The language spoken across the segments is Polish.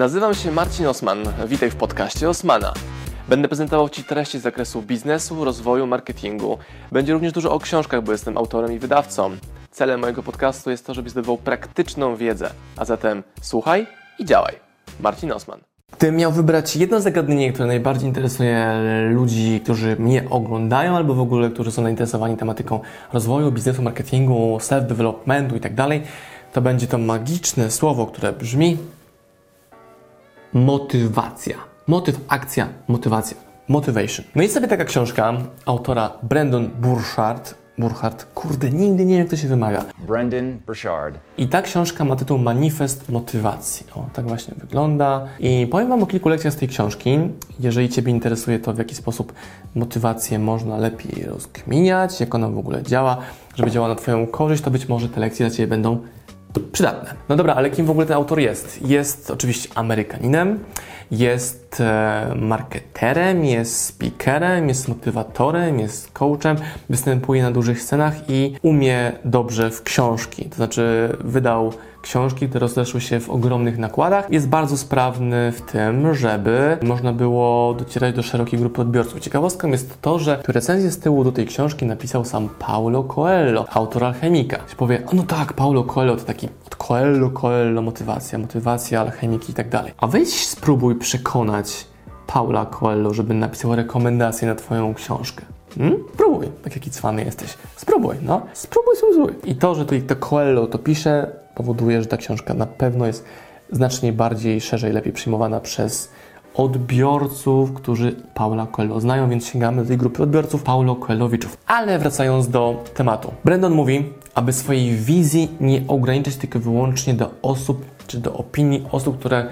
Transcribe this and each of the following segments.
Nazywam się Marcin Osman. Witaj w podcaście Osmana. Będę prezentował Ci treści z zakresu biznesu, rozwoju, marketingu. Będzie również dużo o książkach, bo jestem autorem i wydawcą. Celem mojego podcastu jest to, żebyś zdobywał praktyczną wiedzę. A zatem słuchaj i działaj. Marcin Osman. Gdybym miał wybrać jedno zagadnienie, które najbardziej interesuje ludzi, którzy mnie oglądają, albo w ogóle, którzy są zainteresowani tematyką rozwoju, biznesu, marketingu, self-developmentu i tak to będzie to magiczne słowo, które brzmi motywacja. Motyw, akcja, motywacja. Motivation. No i sobie taka książka autora Brandon Burchard. Burchard, kurde, nigdy nie wiem, jak to się wymawia. Brendan Burchard. I ta książka ma tytuł Manifest Motywacji. O, tak właśnie wygląda. I powiem Wam o kilku lekcjach z tej książki. Jeżeli Ciebie interesuje to, w jaki sposób motywację można lepiej rozkminiać, jak ona w ogóle działa, żeby działała na Twoją korzyść, to być może te lekcje dla Ciebie będą przydatne. No dobra, ale kim w ogóle ten autor jest? Jest oczywiście Amerykaninem, jest e, marketerem, jest speakerem, jest motywatorem, jest coachem, występuje na dużych scenach i umie dobrze w książki. To znaczy wydał książki, które rozeszły się w ogromnych nakładach. Jest bardzo sprawny w tym, żeby można było docierać do szerokiej grupy odbiorców. Ciekawostką jest to, że recenzję z tyłu do tej książki napisał sam Paulo Coelho, autor Alchemika. Się powie, no tak, Paulo Coelho to taki Coelho, Coelho, motywacja, motywacja, alchemiki i tak dalej. A weź spróbuj przekonać Paula Coelho, żeby napisał rekomendację na Twoją książkę. Hmm? Spróbuj, tak jaki cwany jesteś. Spróbuj, no. Spróbuj, spróbuj. I to, że tutaj to Coelho to pisze, powoduje, że ta książka na pewno jest znacznie bardziej, szerzej, lepiej przyjmowana przez odbiorców, którzy Paula Coelho znają, więc sięgamy do tej grupy odbiorców Paulo Coelhowiczów. Ale wracając do tematu. Brandon mówi, aby swojej wizji nie ograniczać tylko wyłącznie do osób, czy do opinii osób, które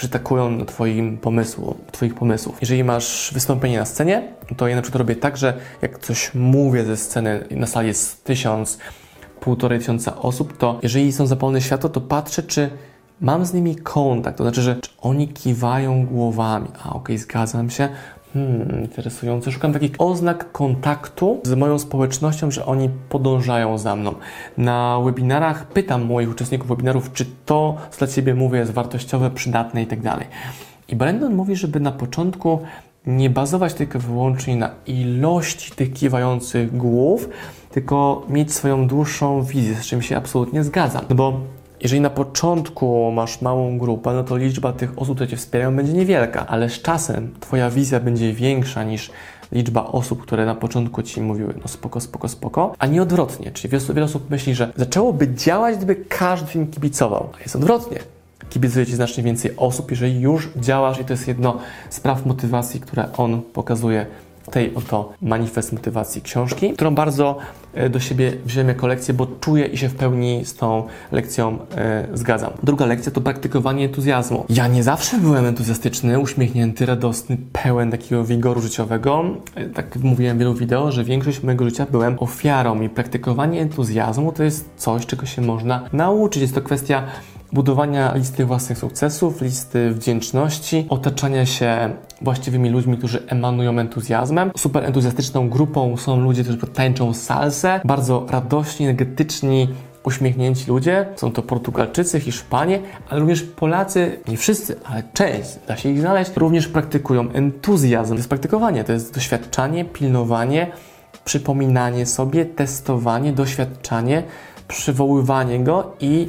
przytakują do twoim pomysłu, Twoich pomysłów. Jeżeli masz wystąpienie na scenie, to ja na przykład robię tak, że jak coś mówię ze sceny, na sali jest tysiąc, półtorej tysiąca osób, to jeżeli są zapalone światło, to patrzę, czy mam z nimi kontakt, to znaczy, że oni kiwają głowami. A okej, okay, zgadzam się. Hmm, interesujące. Szukam takich oznak kontaktu z moją społecznością, że oni podążają za mną. Na webinarach pytam moich uczestników webinarów, czy to, co dla Ciebie mówię, jest wartościowe, przydatne i tak. I Brandon mówi, żeby na początku nie bazować tylko wyłącznie na ilości tych kiwających głów, tylko mieć swoją dłuższą wizję, z czym się absolutnie zgadzam. No bo jeżeli na początku masz małą grupę, no to liczba tych osób, które Cię wspierają, będzie niewielka, ale z czasem Twoja wizja będzie większa niż liczba osób, które na początku Ci mówiły, no spoko, spoko, spoko, a nie odwrotnie. Czyli wiele, wiele osób myśli, że zaczęłoby działać, gdyby każdy im kibicował, a jest odwrotnie. Kibicuje Ci znacznie więcej osób, jeżeli już działasz i to jest jedno z praw motywacji, które on pokazuje tej oto manifest motywacji książki, którą bardzo e, do siebie wziąłem jako lekcję, bo czuję i się w pełni z tą lekcją e, zgadzam. Druga lekcja to praktykowanie entuzjazmu. Ja nie zawsze byłem entuzjastyczny, uśmiechnięty, radosny, pełen takiego wigoru życiowego. E, tak mówiłem w wielu wideo, że większość mojego życia byłem ofiarą i praktykowanie entuzjazmu to jest coś, czego się można nauczyć. Jest to kwestia budowania listy własnych sukcesów, listy wdzięczności, otaczania się właściwymi ludźmi, którzy emanują entuzjazmem. Super entuzjastyczną grupą są ludzie, którzy tańczą salsę, bardzo radośni, energetyczni, uśmiechnięci ludzie. Są to Portugalczycy, Hiszpanie, ale również Polacy, nie wszyscy, ale część, da się ich znaleźć, również praktykują entuzjazm. To jest praktykowanie, to jest doświadczanie, pilnowanie, przypominanie sobie, testowanie, doświadczanie, przywoływanie go i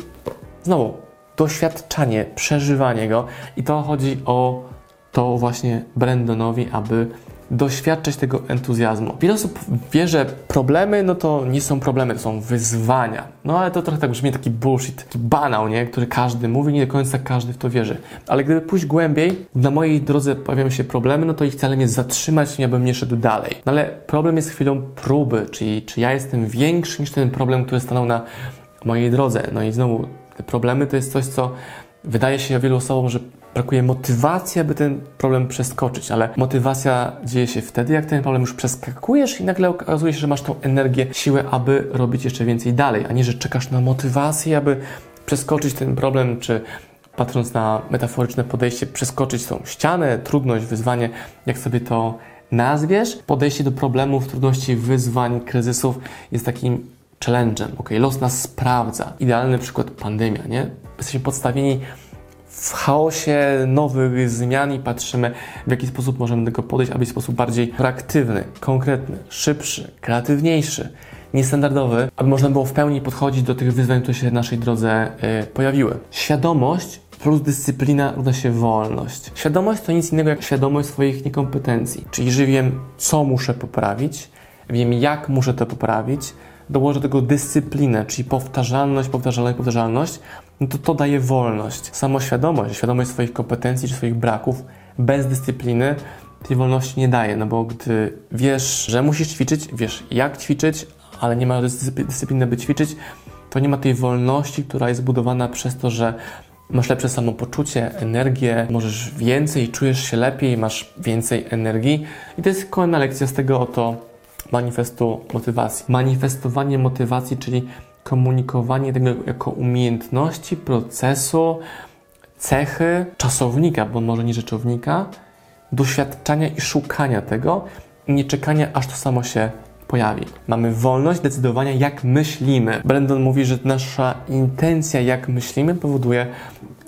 znowu doświadczanie, przeżywanie go. I to chodzi o to właśnie Brandonowi, aby doświadczać tego entuzjazmu. Wiele osób wie, że problemy, no to nie są problemy, to są wyzwania. No ale to trochę tak brzmi taki bullshit, taki banał, nie? Który każdy mówi, nie do końca każdy w to wierzy. Ale gdyby pójść głębiej, na mojej drodze pojawiają się problemy, no to ich celem jest zatrzymać, nie abym nie szedł dalej. No ale problem jest chwilą próby, czyli czy ja jestem większy niż ten problem, który stanął na mojej drodze. No i znowu problemy to jest coś, co wydaje się wielu osobom, że brakuje motywacji, aby ten problem przeskoczyć, ale motywacja dzieje się wtedy, jak ten problem już przeskakujesz i nagle okazuje się, że masz tą energię, siłę, aby robić jeszcze więcej dalej, a nie, że czekasz na motywację, aby przeskoczyć ten problem, czy patrząc na metaforyczne podejście, przeskoczyć tą ścianę, trudność, wyzwanie, jak sobie to nazwiesz. Podejście do problemów, trudności, wyzwań, kryzysów jest takim challenge'em, ok? Los nas sprawdza. Idealny przykład pandemia, nie? Jesteśmy podstawieni w chaosie nowych zmian i patrzymy, w jaki sposób możemy do tego podejść, aby w sposób bardziej proaktywny, konkretny, szybszy, kreatywniejszy, niestandardowy, aby można było w pełni podchodzić do tych wyzwań, które się w naszej drodze y, pojawiły. Świadomość plus dyscyplina równa się wolność. Świadomość to nic innego jak świadomość swoich niekompetencji, czyli że wiem, co muszę poprawić, wiem, jak muszę to poprawić, dołożę do tego dyscyplinę, czyli powtarzalność, powtarzalność, powtarzalność, no to to daje wolność. Samoświadomość, świadomość swoich kompetencji czy swoich braków bez dyscypliny tej wolności nie daje, no bo gdy wiesz, że musisz ćwiczyć, wiesz jak ćwiczyć, ale nie ma dyscypliny, by ćwiczyć, to nie ma tej wolności, która jest budowana przez to, że masz lepsze samopoczucie, energię, możesz więcej, czujesz się lepiej, masz więcej energii. I to jest kolejna lekcja z tego oto manifestu motywacji. Manifestowanie motywacji, czyli komunikowanie tego jako umiejętności, procesu, cechy czasownika, bo może nie rzeczownika, doświadczania i szukania tego i nie czekania, aż to samo się pojawi. Mamy wolność decydowania, jak myślimy. Brandon mówi, że nasza intencja, jak myślimy, powoduje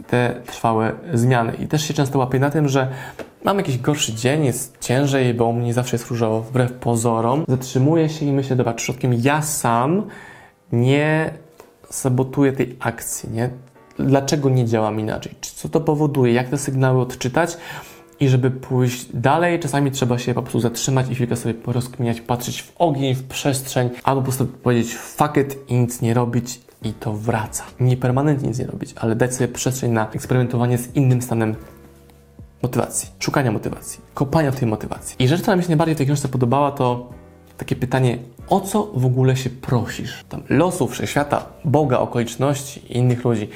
te trwałe zmiany. I też się często łapię na tym, że mam jakiś gorszy dzień, jest ciężej, bo u mnie zawsze jest różowo, wbrew pozorom. Zatrzymuję się i myślę, dobra, przypadkiem ja sam nie sabotuję tej akcji, nie? Dlaczego nie działam inaczej? Co to powoduje? Jak te sygnały odczytać? I żeby pójść dalej, czasami trzeba się po prostu zatrzymać i chwilkę sobie porozkminiać, patrzeć w ogień, w przestrzeń, albo po prostu powiedzieć fuck it i nic nie robić i to wraca. Nie permanentnie nic nie robić, ale dać sobie przestrzeń na eksperymentowanie z innym stanem motywacji, szukania motywacji, kopania tej motywacji. I rzecz, która mi się najbardziej w tej książce podobała, to takie pytanie, o co w ogóle się prosisz? Tam losów, wszechświata, Boga, okoliczności innych ludzi.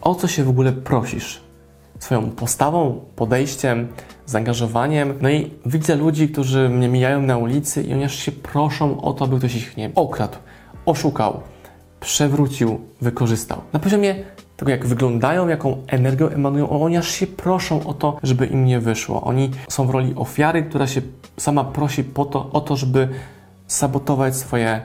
O co się w ogóle prosisz? Swoją postawą, podejściem, zaangażowaniem. No i widzę ludzi, którzy mnie mijają na ulicy i oni aż się proszą o to, aby ktoś ich, nie okradł, oszukał, przewrócił, wykorzystał. Na poziomie tego, jak wyglądają, jaką energią emanują, oni aż się proszą o to, żeby im nie wyszło. Oni są w roli ofiary, która się sama prosi po to, o to, żeby sabotować swoje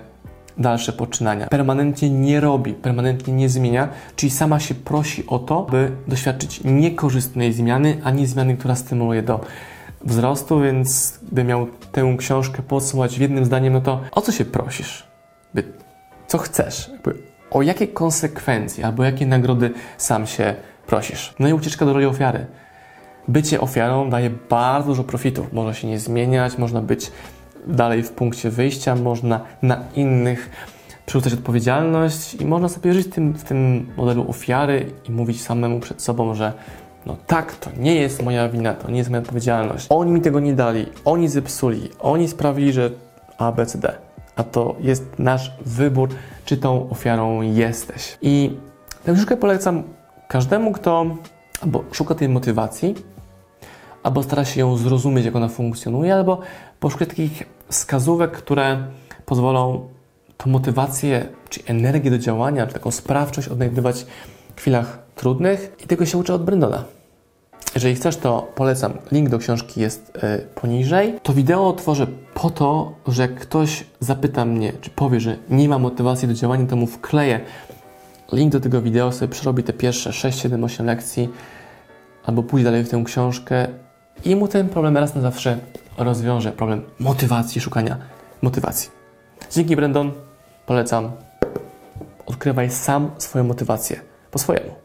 dalsze poczynania. Permanentnie nie robi, permanentnie nie zmienia, czyli sama się prosi o to, by doświadczyć niekorzystnej zmiany, a nie zmiany, która stymuluje do wzrostu, więc gdy miał tę książkę podsumować w jednym zdaniem, no to o co się prosisz? Co chcesz? Jakby, o jakie konsekwencje albo jakie nagrody sam się prosisz? No i ucieczka do roli ofiary. Bycie ofiarą daje bardzo dużo profitów. Można się nie zmieniać, można być dalej w punkcie wyjścia, można na innych przerzucać odpowiedzialność i można sobie żyć tym, w tym modelu ofiary i mówić samemu przed sobą, że no tak, to nie jest moja wina, to nie jest moja odpowiedzialność. Oni mi tego nie dali, oni zepsuli, oni sprawili, że A, B, C, D. A to jest nasz wybór, czy tą ofiarą jesteś. I tę książkę polecam każdemu, kto albo szuka tej motywacji, albo stara się ją zrozumieć, jak ona funkcjonuje, albo poszuka takich wskazówek, które pozwolą tą motywację, czy energię do działania, czy taką sprawczość odnajdywać w chwilach trudnych i tego się uczę od Brendona. Jeżeli chcesz, to polecam. Link do książki jest y, poniżej. To wideo tworzę po to, że jak ktoś zapyta mnie, czy powie, że nie ma motywacji do działania, to mu wkleję link do tego wideo, sobie przerobi te pierwsze 6, 7, 8 lekcji, albo pójdzie dalej w tę książkę i mu ten problem raz na zawsze rozwiąże. Problem motywacji, szukania motywacji. Dzięki Brandon, polecam. Odkrywaj sam swoją motywację po swojemu.